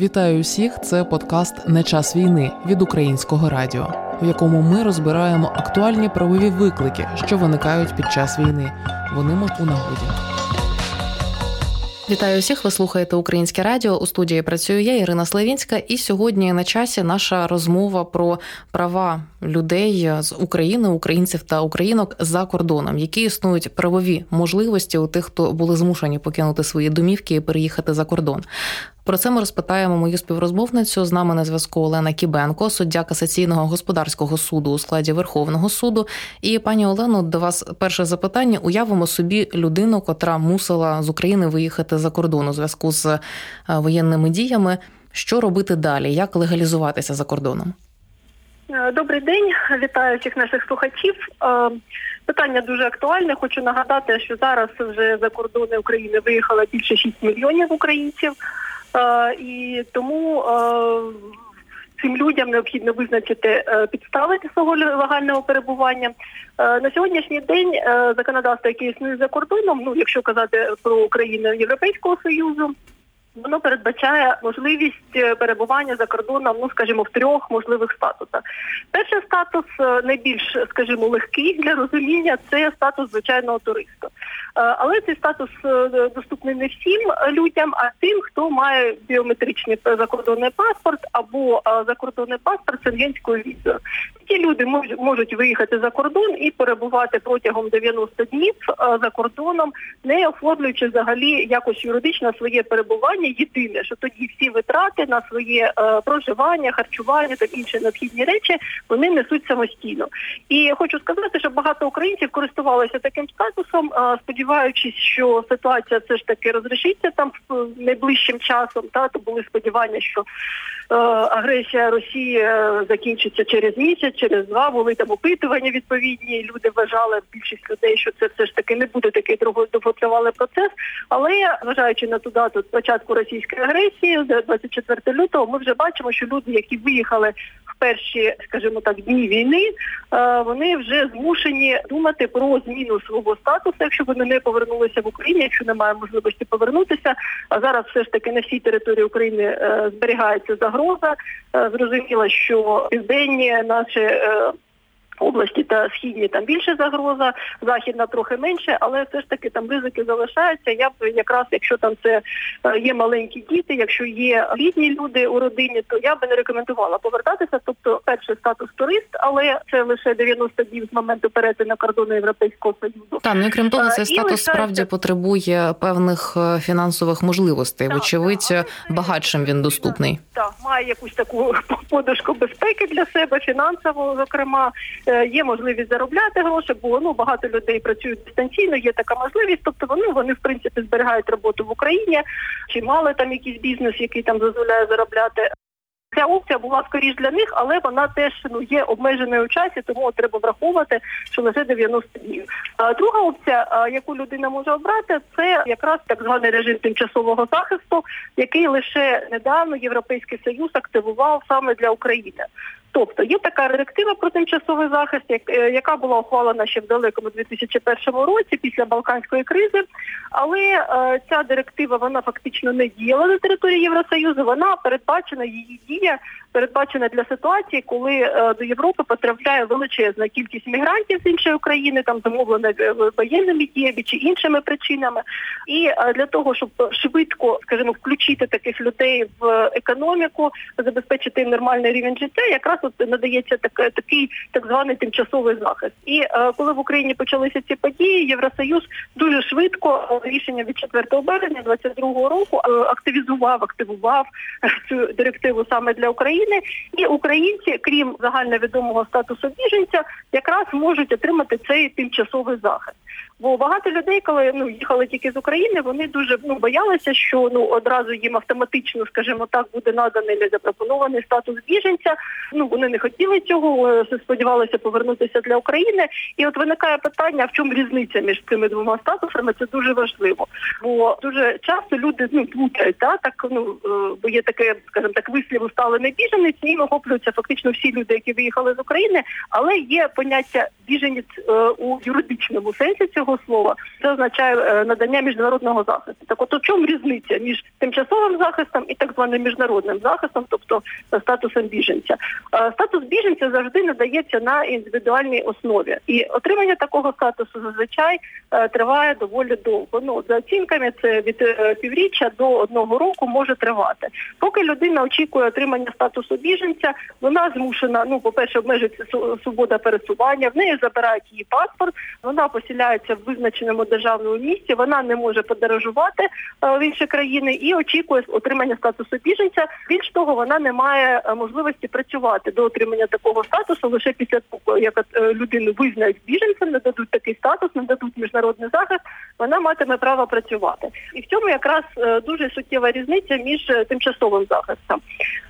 Вітаю усіх! Це подкаст Не час війни від українського радіо, в якому ми розбираємо актуальні правові виклики, що виникають під час війни. Вони можуть у нагоді. Вітаю всіх. Ви слухаєте Українське Радіо. У студії працюю я, Ірина Славінська. І сьогодні на часі наша розмова про права людей з України, українців та українок за кордоном, які існують правові можливості у тих, хто були змушені покинути свої домівки і переїхати за кордон. Про це ми розпитаємо мою співрозмовницю. З нами на зв'язку Олена Кібенко, суддя касаційного господарського суду у складі Верховного суду. І пані Олено, до вас перше запитання: уявимо собі людину, котра мусила з України виїхати за кордон у зв'язку з е, воєнними діями. Що робити далі? Як легалізуватися за кордоном? Е, добрий день, вітаю всіх наших слухачів. Е, питання дуже актуальне. Хочу нагадати, що зараз вже за кордони України виїхало більше 6 мільйонів українців. Е, і тому е, цим людям необхідно визначити е, підстави свого легального перебування. На сьогоднішній день законодавство, яке існує за кордоном, ну якщо казати про Україну Європейського Союзу, Воно передбачає можливість перебування за кордоном, ну скажімо, в трьох можливих статусах. Перший статус найбільш, скажімо, легкий для розуміння це статус звичайного туриста. Е, але цей статус доступний не всім людям, а тим, хто має біометричний закордонний паспорт або закордонний паспорт з візою. Ті люди можуть виїхати за кордон і перебувати протягом 90 днів за кордоном, не оформлюючи взагалі якось юридично своє перебування єдине, що тоді всі витрати на своє е, проживання, харчування та інші необхідні речі вони несуть самостійно. І хочу сказати, що багато українців користувалися таким статусом, е, сподіваючись, що ситуація все ж таки розрішиться там найближчим часом. Та то були сподівання, що е, агресія Росії е, закінчиться через місяць, через два були там опитування відповідні. Люди вважали більшість людей, що це все ж таки не буде такий довготривалий процес. Але зважаючи на ту дату початку російської агресії, 24 лютого, ми вже бачимо, що люди, які виїхали в перші, скажімо так, дні війни, е, вони вже змушені думати про зміну свого статусу, якщо вони не повернулися в Україну, якщо немає можливості повернутися. А зараз все ж таки на всій території України е, зберігається загроза. Е, зрозуміло, що південні наші uh, області та східні там більше загроза, західна трохи менше, але все ж таки там ризики залишаються. Я б якраз, якщо там це е, є маленькі діти, якщо є літні люди у родині, то я би не рекомендувала повертатися. Тобто, перший статус турист, але це лише 90 днів з моменту перетину кордону європейського союзу. Там ну крім того, цей статус справді потребує певних е, фінансових можливостей. Так, Вочевидь, так. багатшим він доступний. Так, має якусь таку подушку безпеки для себе, фінансово, зокрема. Е, є можливість заробляти гроші, бо ну багато людей працюють дистанційно, є така можливість. Тобто вони вони в принципі зберігають роботу в Україні, чи мали там якийсь бізнес, який там дозволяє заробляти. Ця опція була скоріш для них, але вона теж ну є обмеженою у часі, тому треба враховувати, що лише 90 днів. А друга опція, яку людина може обрати, це якраз так званий режим тимчасового захисту, який лише недавно Європейський Союз активував саме для України. Тобто є така директива про тимчасовий захист, е, яка була ухвалена ще в далекому 2001 році після Балканської кризи. Але е, ця директива вона фактично не діяла на території Євросоюзу. Вона передбачена її дія передбачена для ситуації, коли е, до Європи потрапляє величезна кількість мігрантів з іншої країни, там замовлена воєнними діями чи іншими причинами. І для того, щоб швидко, скажімо, включити таких людей в економіку, забезпечити їм нормальний рівень життя, якраз от надається так, такий так званий тимчасовий захист. І е, коли в Україні почалися ці події, Євросоюз дуже швидко рішення від 4 березня 2022 року активізував, активував цю директиву саме для. України, і українці, крім загальновідомого статусу біженця, якраз можуть отримати цей тимчасовий захист. Бо багато людей, коли ну їхали тільки з України, вони дуже ну боялися, що ну одразу їм автоматично, скажімо так, буде наданий для запропонований статус біженця. Ну вони не хотіли цього, е, сподівалися повернутися для України. І от виникає питання, в чому різниця між цими двома статусами? Це дуже важливо. Бо дуже часто люди ну плутають, та так ну е, бо є таке, скажімо так, вислів усталений біженець, ним охоплюються фактично всі люди, які виїхали з України, але є поняття біженець е, у юридичному сенсі цього цього слова це означає е, надання міжнародного захисту. Так, от у чому різниця між тимчасовим захистом і так званим міжнародним захистом, тобто статусом біженця? Статус біженця завжди надається на індивідуальній основі, і отримання такого статусу зазвичай триває доволі довго. Ну за оцінками це від півріччя до одного року може тривати. Поки людина очікує отримання статусу біженця, вона змушена ну, по перше, обмежується свобода пересування. В неї забирають її паспорт. Вона поселяється визначеному державному місці. Вона не може подорожувати е, в інші країни і очікує отримання статусу біженця. Більш того, вона не має е, можливості працювати до отримання такого статусу лише після того, як е, людину визнають біженцем, не дадуть такий статус, не дадуть міжнародний захист. Вона матиме право працювати, і в цьому якраз дуже суттєва різниця між тимчасовим захистом.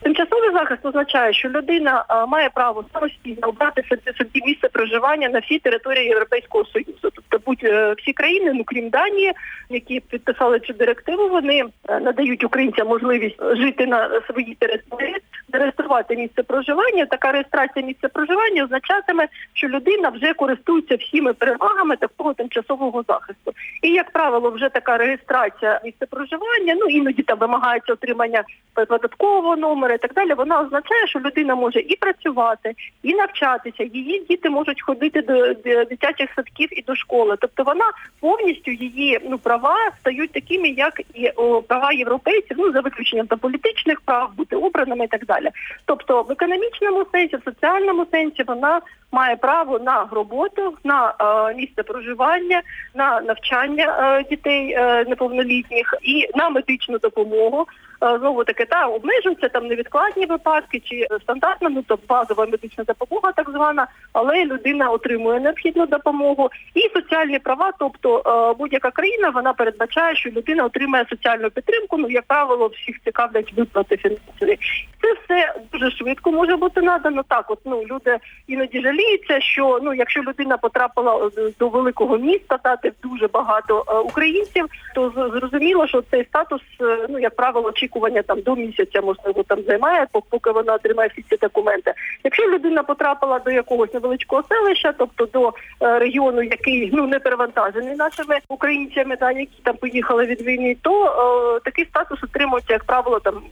Тимчасовий захист означає, що людина має право самостійно обрати собі місце проживання на всій території Європейського союзу. Тобто будь е, всі країни, ну крім Данії, які підписали цю директиву, вони е, надають українцям можливість жити на своїй території, зареєструвати місце проживання. Така реєстрація місця проживання означатиме, що людина вже користується всіми перевагами такого тимчасового захисту. І як правило, вже така реєстрація місця проживання, ну іноді там вимагається отримання податкового номера і так далі. Вона означає, що людина може і працювати, і навчатися. Її діти можуть ходити до дитячих садків і до школи. Тобто вона повністю її ну права стають такими, як і о, права європейців, ну за виключенням та політичних прав, бути обраними і так далі. Тобто в економічному сенсі, в соціальному сенсі вона має право на роботу, на е, місце проживання, на навчання е, дітей е, неповнолітніх і на медичну допомогу. Е, знову таки та обмежуються там невідкладні випадки чи стандартна, ну то базова медична допомога, так звана, але людина отримує необхідну допомогу і соціальні права. Тобто е, будь-яка країна вона передбачає, що людина отримає соціальну підтримку. Ну як правило, всіх цікавлять виплати фінансові. Це все дуже швидко може бути надано. Так, от ну люди іноді жаліються, що ну якщо людина потрапила до великого міста, та де дуже багато е, українців, то зрозуміло, що цей статус, ну як правило, чи очікування там до місяця, можливо, там займає, поки вона отримає всі ці документи. Якщо людина потрапила до якогось невеличкого селища, тобто до е, регіону, який ну не перевантажений нашими українцями, та які там поїхали від війни, то е, такий статус отримується, як правило, там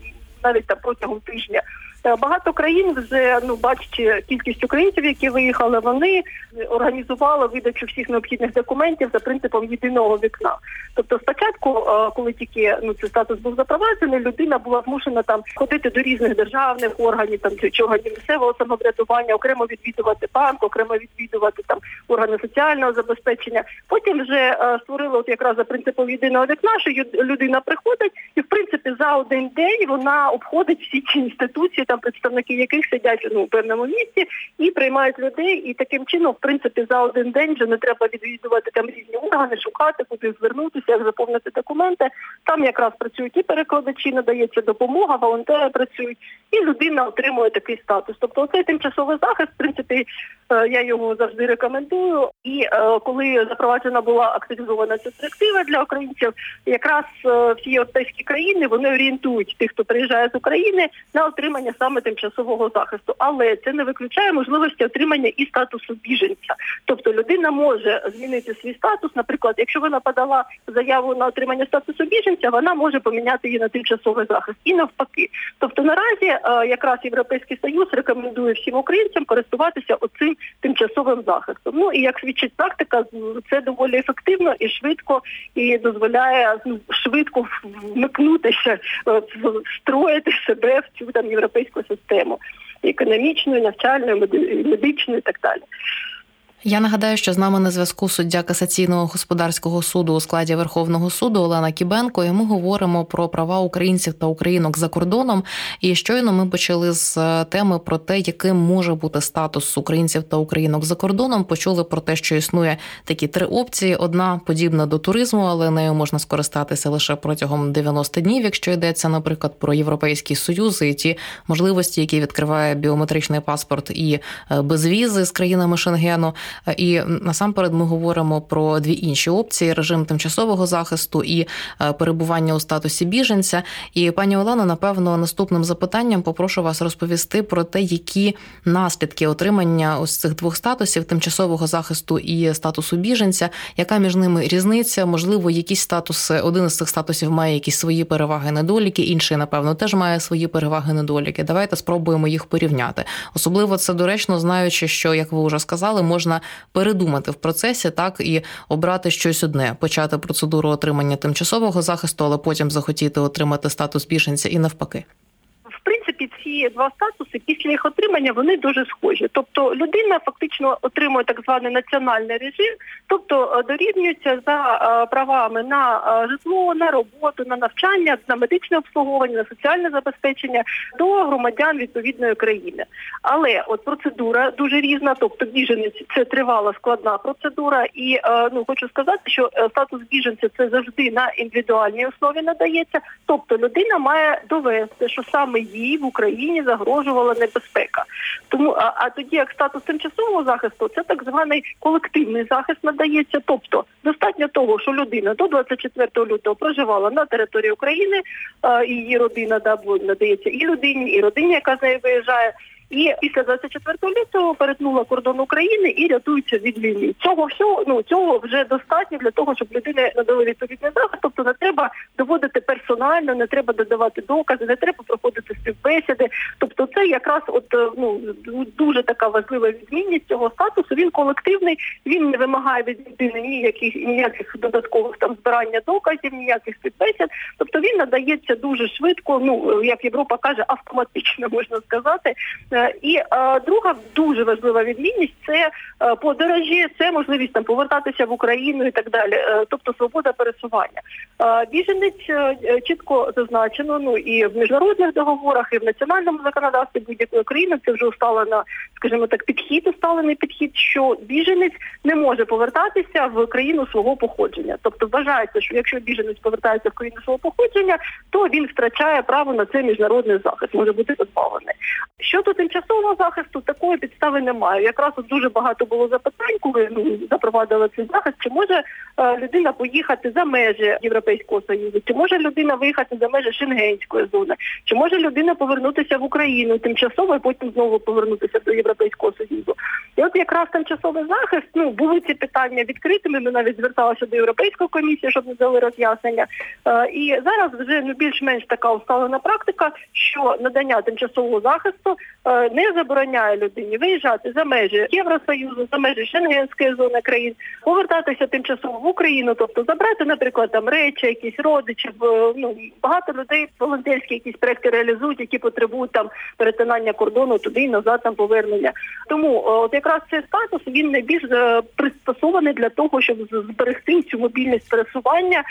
навіть там протягом тижня. Багато країн вже ну бачачи кількість українців, які виїхали, вони організували видачу всіх необхідних документів за принципом єдиного вікна. Тобто, спочатку, е, коли тільки ну цей статус був запроваджений, людина була змушена там ходити до різних державних органів, там чи органів місцевого самоврядування, окремо відвідувати банк, окремо відвідувати там органи соціального забезпечення. Потім вже е, створили от якраз за принципом єдиного вікна, що людина приходить, і в принципі за один день вона обходить всі ці інституції там представники яких сидять ну, у певному місці і приймають людей. І таким чином, в принципі, за один день вже не треба відвідувати там різні органи, шукати, куди звернутися, як заповнити документи. Там якраз працюють і перекладачі, надається допомога, волонтери працюють, і людина отримує такий статус. Тобто, цей тимчасовий захист, в принципі, е, я його завжди рекомендую. І е, коли запроваджена була активізована ця директива для українців, якраз е, всі європейські країни вони орієнтують тих, хто приїжджає з України на отримання саме тимчасового захисту, але це не виключає можливості отримання і статусу біженця. Тобто людина може змінити свій статус. Наприклад, якщо вона подала заяву на отримання статусу біженця, вона може поміняти її на тимчасовий захист і навпаки. Тобто наразі якраз європейський союз рекомендує всім українцям користуватися оцим тимчасовим захистом. Ну і як свідчить практика, це доволі ефективно і швидко і дозволяє ну, швидко вмикнутися, е, встроїти себе в цю там європейську систему економічною, навчальною, медичною і так далі. Я нагадаю, що з нами на зв'язку суддя касаційного господарського суду у складі Верховного суду Олена Кібенко. і Ми говоримо про права українців та українок за кордоном. І щойно ми почали з е, теми про те, яким може бути статус українців та українок за кордоном. Почули про те, що існує такі три опції: одна подібна до туризму, але нею можна скористатися лише протягом 90 днів, якщо йдеться, наприклад, про європейський союз і ті можливості, які відкриває біометричний паспорт і е, безвізи з країнами Шенгену. І насамперед ми говоримо про дві інші опції: режим тимчасового захисту і перебування у статусі біженця. І пані Олено, напевно, наступним запитанням попрошу вас розповісти про те, які наслідки отримання ось цих двох статусів тимчасового захисту і статусу біженця, яка між ними різниця? Можливо, якісь статуси, один із цих статусів має якісь свої переваги, недоліки, інший, напевно, теж має свої переваги, недоліки. Давайте спробуємо їх порівняти. Особливо це доречно, знаючи, що як ви вже сказали, можна передумати в процесі, так і обрати щось одне, почати процедуру отримання тимчасового захисту, але потім захотіти отримати статус біженця і навпаки принципі, ці два статуси після їх отримання вони дуже схожі. Тобто людина фактично отримує так званий національний режим, тобто е, дорівнюється за е, правами на е, житло, на роботу, на навчання, на медичне обслуговування, на соціальне забезпечення до громадян відповідної країни. Але от процедура дуже різна, тобто біженець це тривала складна процедура, і ну хочу сказати, що статус біженця це завжди на індивідуальній основі надається. Тобто людина має довести, що саме їй в Україні загрожувала небезпека. Тому а, а тоді як статус тимчасового захисту, це так званий колективний захист надається. Тобто достатньо того, що людина до 24 лютого проживала на території України, а, її родина да, надається і людині, і родині, яка з нею виїжджає. І після 24 лютого перетнула кордон України і рятуються від війни. Цього всього ну цього вже достатньо для того, щоб людини надали відповідний захист. Тобто не треба доводити персонально, не треба додавати докази, не треба проходити співбесіди. Тобто, це якраз от е, ну дуже така важлива відмінність цього статусу. Він колективний, він не вимагає від людини ніяких ніяких додаткових там збирання доказів, ніяких співбесід. Тобто він надається дуже швидко. Ну як Європа каже, автоматично можна сказати. Е, і е, друга дуже важлива відмінність це е, подорожі, це можливість там повертатися в Україну і так далі. Тобто свобода пересування. Біженець чітко зазначено. Ну і в міжнародних договорах, і в національному законодавстві будь-якої країни це вже усталена, скажімо так, підхід, усталений підхід, що біженець не може повертатися в країну свого походження. Тобто вважається, що якщо біженець повертається в країну свого походження, то він втрачає право на цей міжнародний захист, може бути позбавлений. Щодо тимчасового захисту, такої підстави немає. Якраз от дуже багато було запитань, коли ну, запровадили цей захист, чи може людина поїхати за межі Європейського Союзу, чи може людина виїхати за межі Шенгенської зони, чи може людина повернутися в Україну тимчасово і потім знову повернутися до Європейського Союзу. І от якраз тимчасовий захист, ну були ці питання відкритими. Ми навіть зверталися до Європейської комісії, щоб не дали роз'яснення. Е, і зараз вже ну більш-менш така усталена практика, що надання тимчасового захисту е, не забороняє людині виїжджати за межі Євросоюзу, за межі Шенгенської зони країн, повертатися тимчасово Україну, тобто забрати, наприклад, там речі, якісь родичів. Е, ну багато людей волонтерські якісь проекти реалізують, які потребують там перетинання кордону туди і назад там повернення. Тому е, от якраз цей статус він найбільш е, пристосований для того, щоб зберегти цю мобільність пересування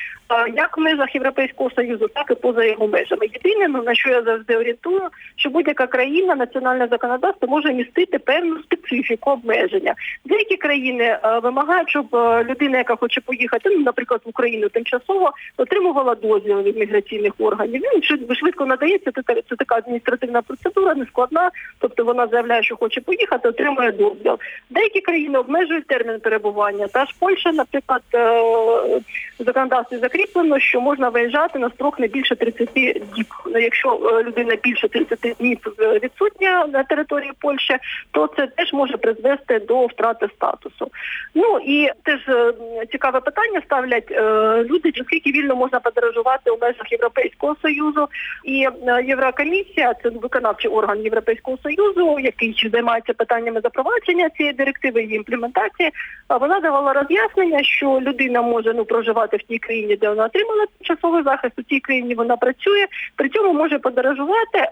як в межах Європейського союзу, так і поза його межами. Єдине, ну, на що я завжди орієнтую, що будь-яка країна національне законодавство може містити певну специфіку обмеження. Деякі країни е, вимагають, щоб е, людина, яка хоче поїхати, ну, наприклад, в Україну тимчасово отримувала дозвіл від міграційних органів. Він швидко надається. Це, така адміністративна процедура, нескладна. Тобто вона заявляє, що хоче поїхати, отримує дозвіл. Деякі країни обмежують термін перебування. Та ж Польща, наприклад, е, в законодавстві закріплено, що можна виїжджати на строк не більше 30 діб. Якщо людина більше 30 днів відсутня на території Польщі, то це теж може призвести до втрати статусу. Ну і теж е, цікаве питання ставлять е, люди, наскільки вільно можна подорожувати у межах Європейського союзу. І е, Єврокомісія, це виконавчий орган Європейського союзу, який займається питаннями запровадження цієї директиви її А вона давала роз'яснення, що людина може ну проживати в тій країні, де вона отримала тимчасовий захист, у тій країні вона працює, при цьому може подорожувати,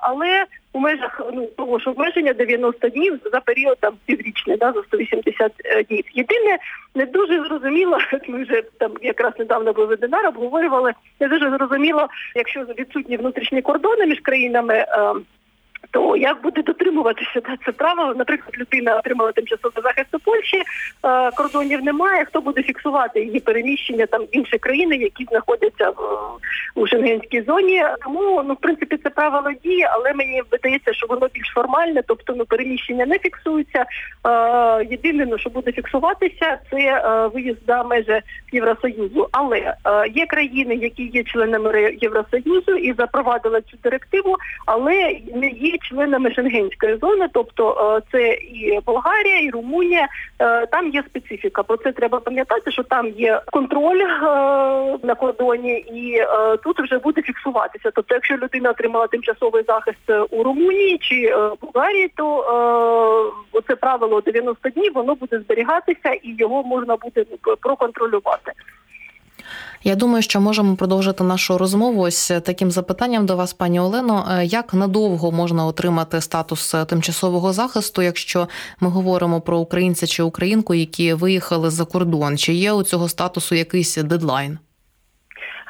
але у межах ну того ж обмеження 90 днів за період там піврічний, да, за 180 е, днів. Єдине не дуже зрозуміло, ми вже там якраз недавно був вебінар, обговорювали, не дуже зрозуміло, якщо відсутні внутрішні кордони між країнами. Е, То як буде дотримуватися да, це право? Наприклад, людина отримала тимчасовий захист у Польщі, е, кордонів немає. Хто буде фіксувати її переміщення там інші країни, які знаходяться в у шенгенській зоні? Тому ну в принципі це правило діє, але мені видається, що воно більш формальне, тобто ну переміщення не фіксується. Е, єдине, ну, що буде фіксуватися, це е, виїзд за межі Євросоюзу. Але є країни, які є членами Євросоюзу і запровадили цю директиву, але не є членами Шенгенської зони, тобто е, це і Болгарія, і Румунія. Е, там є специфіка. Про це треба пам'ятати, що там є контроль е, на кордоні, і тут вже буде фіксуватися. Тобто, якщо людина отримала тимчасовий захист у Румунії чи Болгарії, то це правило 90 днів воно буде зберігатися і його можна буде проконтролювати. Я думаю, що можемо продовжити нашу розмову ось таким запитанням до вас, пані Олено. Е, як надовго можна отримати статус е, тимчасового захисту, якщо ми говоримо про українця чи українку, які виїхали за кордон? Чи є у цього статусу якийсь дедлайн?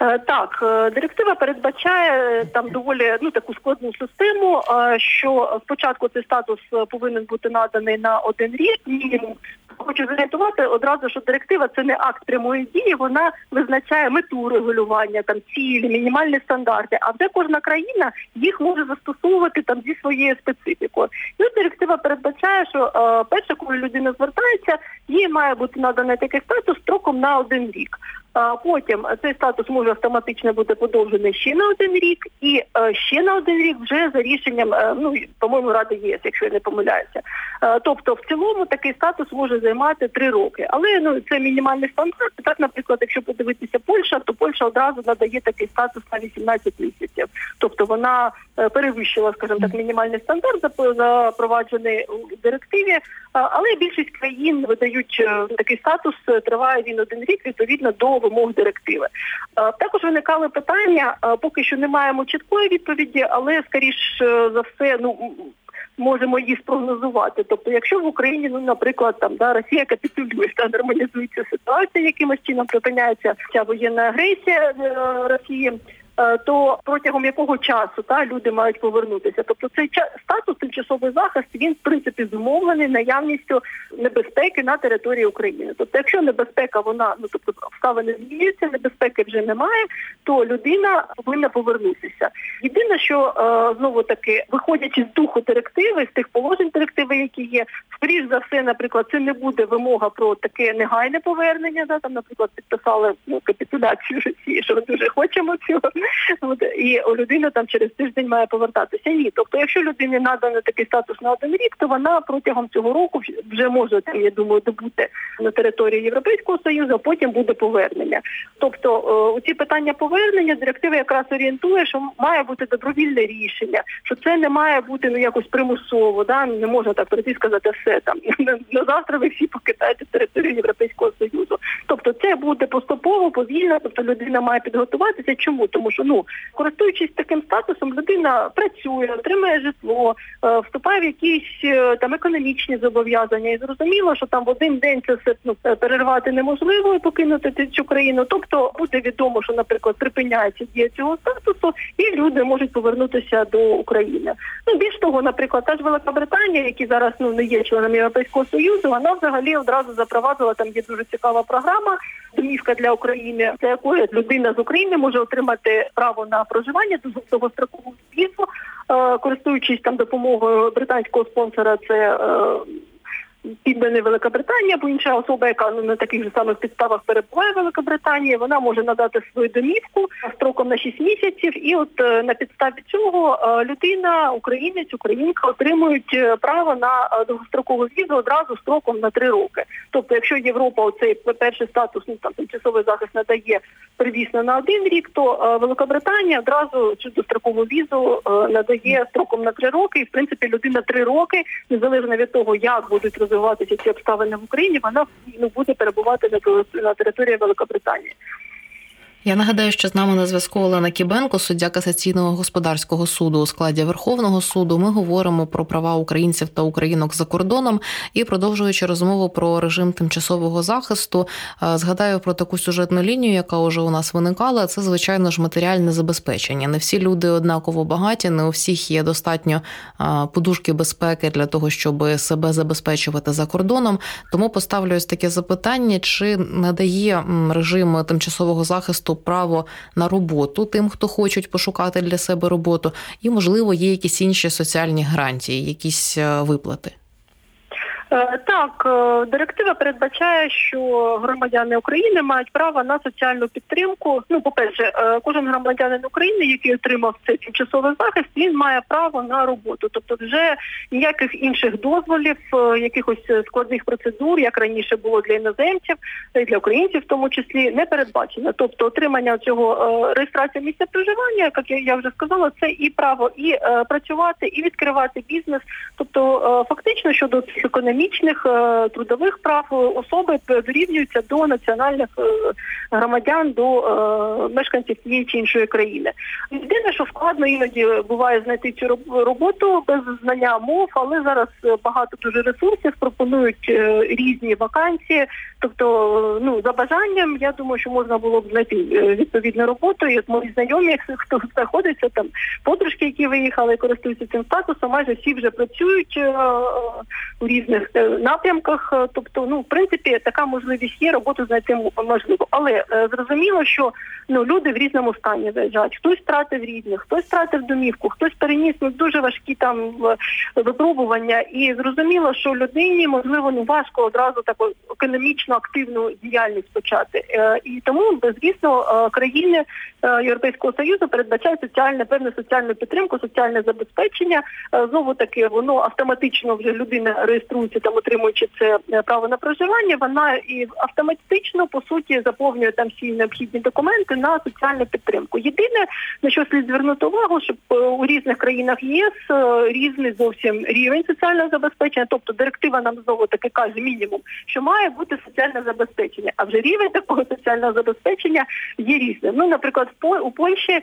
Е, так, директива передбачає там доволі ну таку складну систему. Що спочатку цей статус повинен бути наданий на один рік, мінімум хочу зорієнтувати одразу, що директива це не акт прямої дії, вона визначає мету регулювання, там цілі, мінімальні стандарти. А вже кожна країна їх може застосовувати там зі своєю специфікою. І директива передбачає, що е, перше, коли людина звертається, їй має бути наданий такий статус строком на один рік. Потім цей статус може автоматично бути подовжений ще на один рік, і е, ще на один рік вже за рішенням, е, ну по-моєму, ради ЄС, якщо я не помиляюся. Е, тобто, в цілому такий статус може займати три роки. Але ну це мінімальний стандарт. Так, наприклад, якщо подивитися Польща, то Польща одразу надає такий статус на 18 місяців. Тобто вона перевищила, скажімо так, мінімальний стандарт запроваджений у директиві. Але більшість країн видають такий статус, триває він один рік відповідно до вимог директиви. Також виникали питання, поки що не маємо чіткої відповіді, але скоріш е, за все, ну можемо її спрогнозувати. Тобто, якщо в Україні, ну наприклад, там да Росія капітулює та нормалізується ситуація, якимось чином припиняється ця воєнна агресія е, Росії. Е, то протягом якого часу та люди мають повернутися. Тобто цей статус тимчасовий захист він в принципі зумовлений наявністю небезпеки на території України. Тобто, якщо небезпека, вона ну тобто обставини змінюються, небезпеки вже немає, то людина повинна повернутися. Єдине, що е, знову таки, виходячи з духу директиви, з тих положень директиви, які є, скоріш за все, наприклад, це не буде вимога про таке негайне повернення. Да, Там, наприклад, підписали ну, капітуляцію Росії, що ми дуже хочемо цього. От, і людина там через тиждень має повертатися. Ні. Тобто, якщо людині надано такий статус на один рік, то вона протягом цього року вже може там, я думаю, добути на території Європейського Союзу, а потім буде повернення. Тобто у ці питання повернення директива якраз орієнтує, що має бути добровільне рішення, що це не має бути ну якось примусово, да не можна так прийти сказати все там на завтра. Ви всі покидаєте територію Європейського Союзу. Тобто, це буде поступово, повільно. Тобто людина має підготуватися. Чому тому? Що ну користуючись таким статусом, людина працює, отримує житло, е, вступає в якісь е, там економічні зобов'язання, і зрозуміло, що там в один день це все ну, перервати неможливо і покинути цю країну. Тобто буде відомо, що, наприклад, припиняється дія цього статусу, і люди можуть повернутися до України. Ну більш того, наприклад, та ж Велика Британія, які зараз ну не є членом Європейського союзу, вона взагалі одразу запровадила там. Є дуже цікава програма домівка для України, за якою людина з України може отримати право на проживання довгострокову візу, е, користуючись там допомогою британського спонсора, це е, підданий Велика Британія, бо інша особа, яка ну, на таких же самих підставах перебуває в Великобританії, вона може надати свою домівку строком на 6 місяців, і от е, на підставі цього е, людина, українець, українка отримують е, право на довгострокову візу одразу строком на 3 роки. Тобто, якщо Європа оцей перший статус, ну там тимчасовий захист надає привісно на один рік, то Великобританія одразу цю дострокову візу надає строком на 3 роки, і в принципі людина 3 роки, незалежно від того, як будуть розвиватися розвиватися ці обставини в Україні, вона ну, буде перебувати на, на території Великобританії. Я нагадаю, що з нами на зв'язку Олена Кібенко, суддя касаційного господарського суду у складі Верховного суду. Ми говоримо про права українців та українок за кордоном і продовжуючи розмову про режим тимчасового захисту, е, згадаю про таку сюжетну лінію, яка вже у нас виникала. Це звичайно ж матеріальне забезпечення. Не всі люди однаково багаті, не у всіх є достатньо е, подушки безпеки для того, щоб себе забезпечувати за кордоном. Тому поставлю ось таке запитання: чи надає режим тимчасового захисту? Право на роботу тим, хто хочуть пошукати для себе роботу, і можливо є якісь інші соціальні гарантії, якісь е, виплати. Е, так, е, директива передбачає, що громадяни України мають право на соціальну підтримку. Ну, по-перше, е, кожен громадянин України, який отримав цей тимчасовий захист, він має право на роботу. Тобто, вже ніяких інших дозволів, якихось складних процедур, як раніше було для іноземців, і для українців, в тому числі, не передбачено. Тобто, отримання цього реєстрації місця проживання, як я вже сказала, це і право і працювати, і відкривати бізнес. Тобто, фактично щодо цих економічних економічних е, трудових прав особи дорівнюються до національних е, громадян, до е, мешканців тієї чи іншої країни. Єдине, що складно іноді буває знайти цю роботу без знання мов, але зараз багато дуже ресурсів пропонують різні вакансії. Тобто, ну за бажанням, я думаю, що можна було б знайти відповідну роботу. І от мої знайомі, хто знаходиться там, подружки, які виїхали, користуються цим статусом, майже всі вже працюють у різних Е, напрямках. Е, тобто, ну в принципі, така можливість є, роботу знайти можливо. Але е, зрозуміло, що ну люди в різному стані виїжджають. Хтось втратив рідних, хтось втратив домівку, хтось переніс ну, дуже важкі там випробування. І зрозуміло, що людині можливо ну важко одразу таку економічно активну діяльність почати. І тому, звісно, країни Європейського союзу передбачають соціальне певне соціальну підтримку, соціальне забезпечення. Знову таки воно автоматично вже людина реєструється там отримуючи це е, право на проживання, вона і автоматично по суті заповнює там всі необхідні документи на соціальну підтримку. Єдине на що слід звернути увагу, що е, у різних країнах ЄС е, різний зовсім рівень соціального забезпечення, тобто директива нам знову таки каже мінімум, що має бути соціальне забезпечення. А вже рівень такого соціального забезпечення є різним. Ну, наприклад, у Польщі,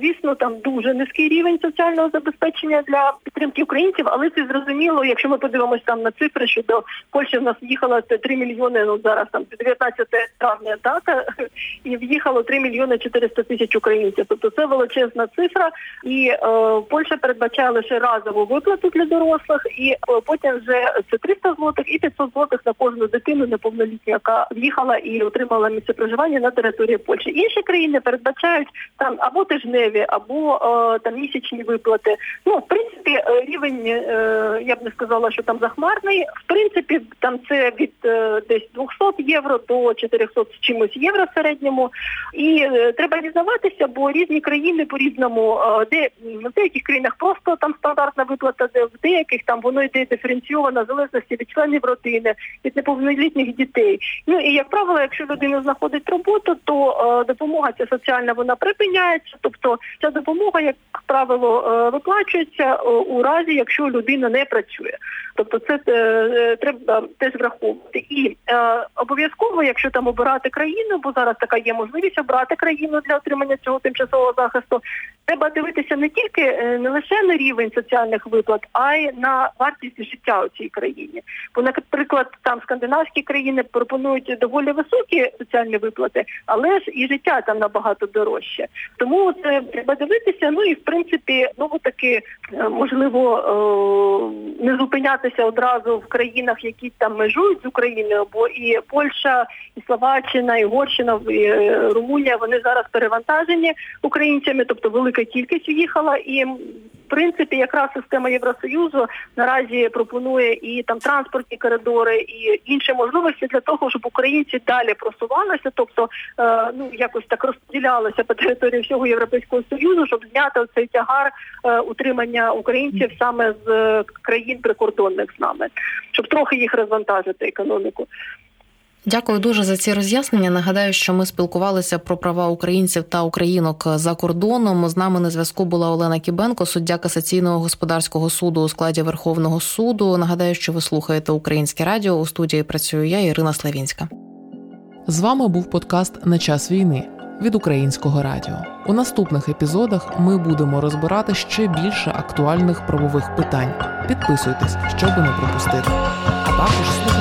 звісно, там дуже низький рівень соціального забезпечення для підтримки українців, але це зрозуміло, якщо ми подивимося там на цифри, що до Польщі в нас в'їхало 3 мільйони, ну зараз там 19 травня дата, і в'їхало 3 мільйони 400 тисяч українців. Тобто це величезна цифра, і е, Польща передбачає лише разову виплату для дорослих, і е, потім вже це 300 злотих і 500 злотих на кожну дитину неповнолітню, яка в'їхала і отримала місце проживання на території Польщі. Інші країни передбачають там або тижневі, або е, там місячні виплати. Ну в принципі, е, рівень е, я б не сказала, що там захмарний. В принципі, там це від е, десь 200 євро до 400 з чимось євро в середньому. І е, треба дізнаватися, бо різні країни по-різному, е, де в деяких країнах просто там стандартна виплата, де в деяких там воно йде диференційовано в залежності від членів родини, від неповнолітніх дітей. Ну і як правило, якщо людина знаходить роботу, то допомога ця соціальна вона припиняється. Тобто ця допомога, як правило, виплачується у разі, якщо людина не працює. Тобто це е, треба теж враховувати. І е, обов'язково, якщо там обирати країну, бо зараз така є можливість обрати країну для отримання цього тимчасового захисту, треба дивитися не тільки е, не лише на рівень соціальних виплат, а й на вартість життя у цій країні. Бо, наприклад, там скандинавські країни пропонують доволі високі соціальні виплати, але ж і життя там набагато дорожче. Тому це треба дивитися. Ну і в принципі, знову таки е, можливо е, не зупинятися одразу в країнах, які там межують з Україною, бо і Польща, і Словаччина, і Горщина, і Румунія вони зараз перевантажені українцями, тобто велика кількість уїхала, і в принципі якраз система Євросоюзу наразі пропонує і там транспортні коридори, і інші можливості для того, щоб українці далі просувалися, тобто е, ну якось так розподілялися по території всього європейського союзу, щоб зняти цей тягар е, утримання українців саме з е, країн прикордонних з нами, щоб трохи їх розвантажити економіку. Дякую дуже за ці роз'яснення. Нагадаю, що ми спілкувалися про права українців та українок за кордоном. З нами на зв'язку була Олена Кібенко, суддя касаційного господарського суду у складі Верховного суду. Нагадаю, що ви слухаєте Українське радіо. У студії працюю я, Ірина Славінська. З вами був подкаст на час війни. від українського радіо. У наступних епізодах ми будемо розбирати ще більше актуальних правових питань. Підписуйтесь, щоб не пропустити. А також слухайте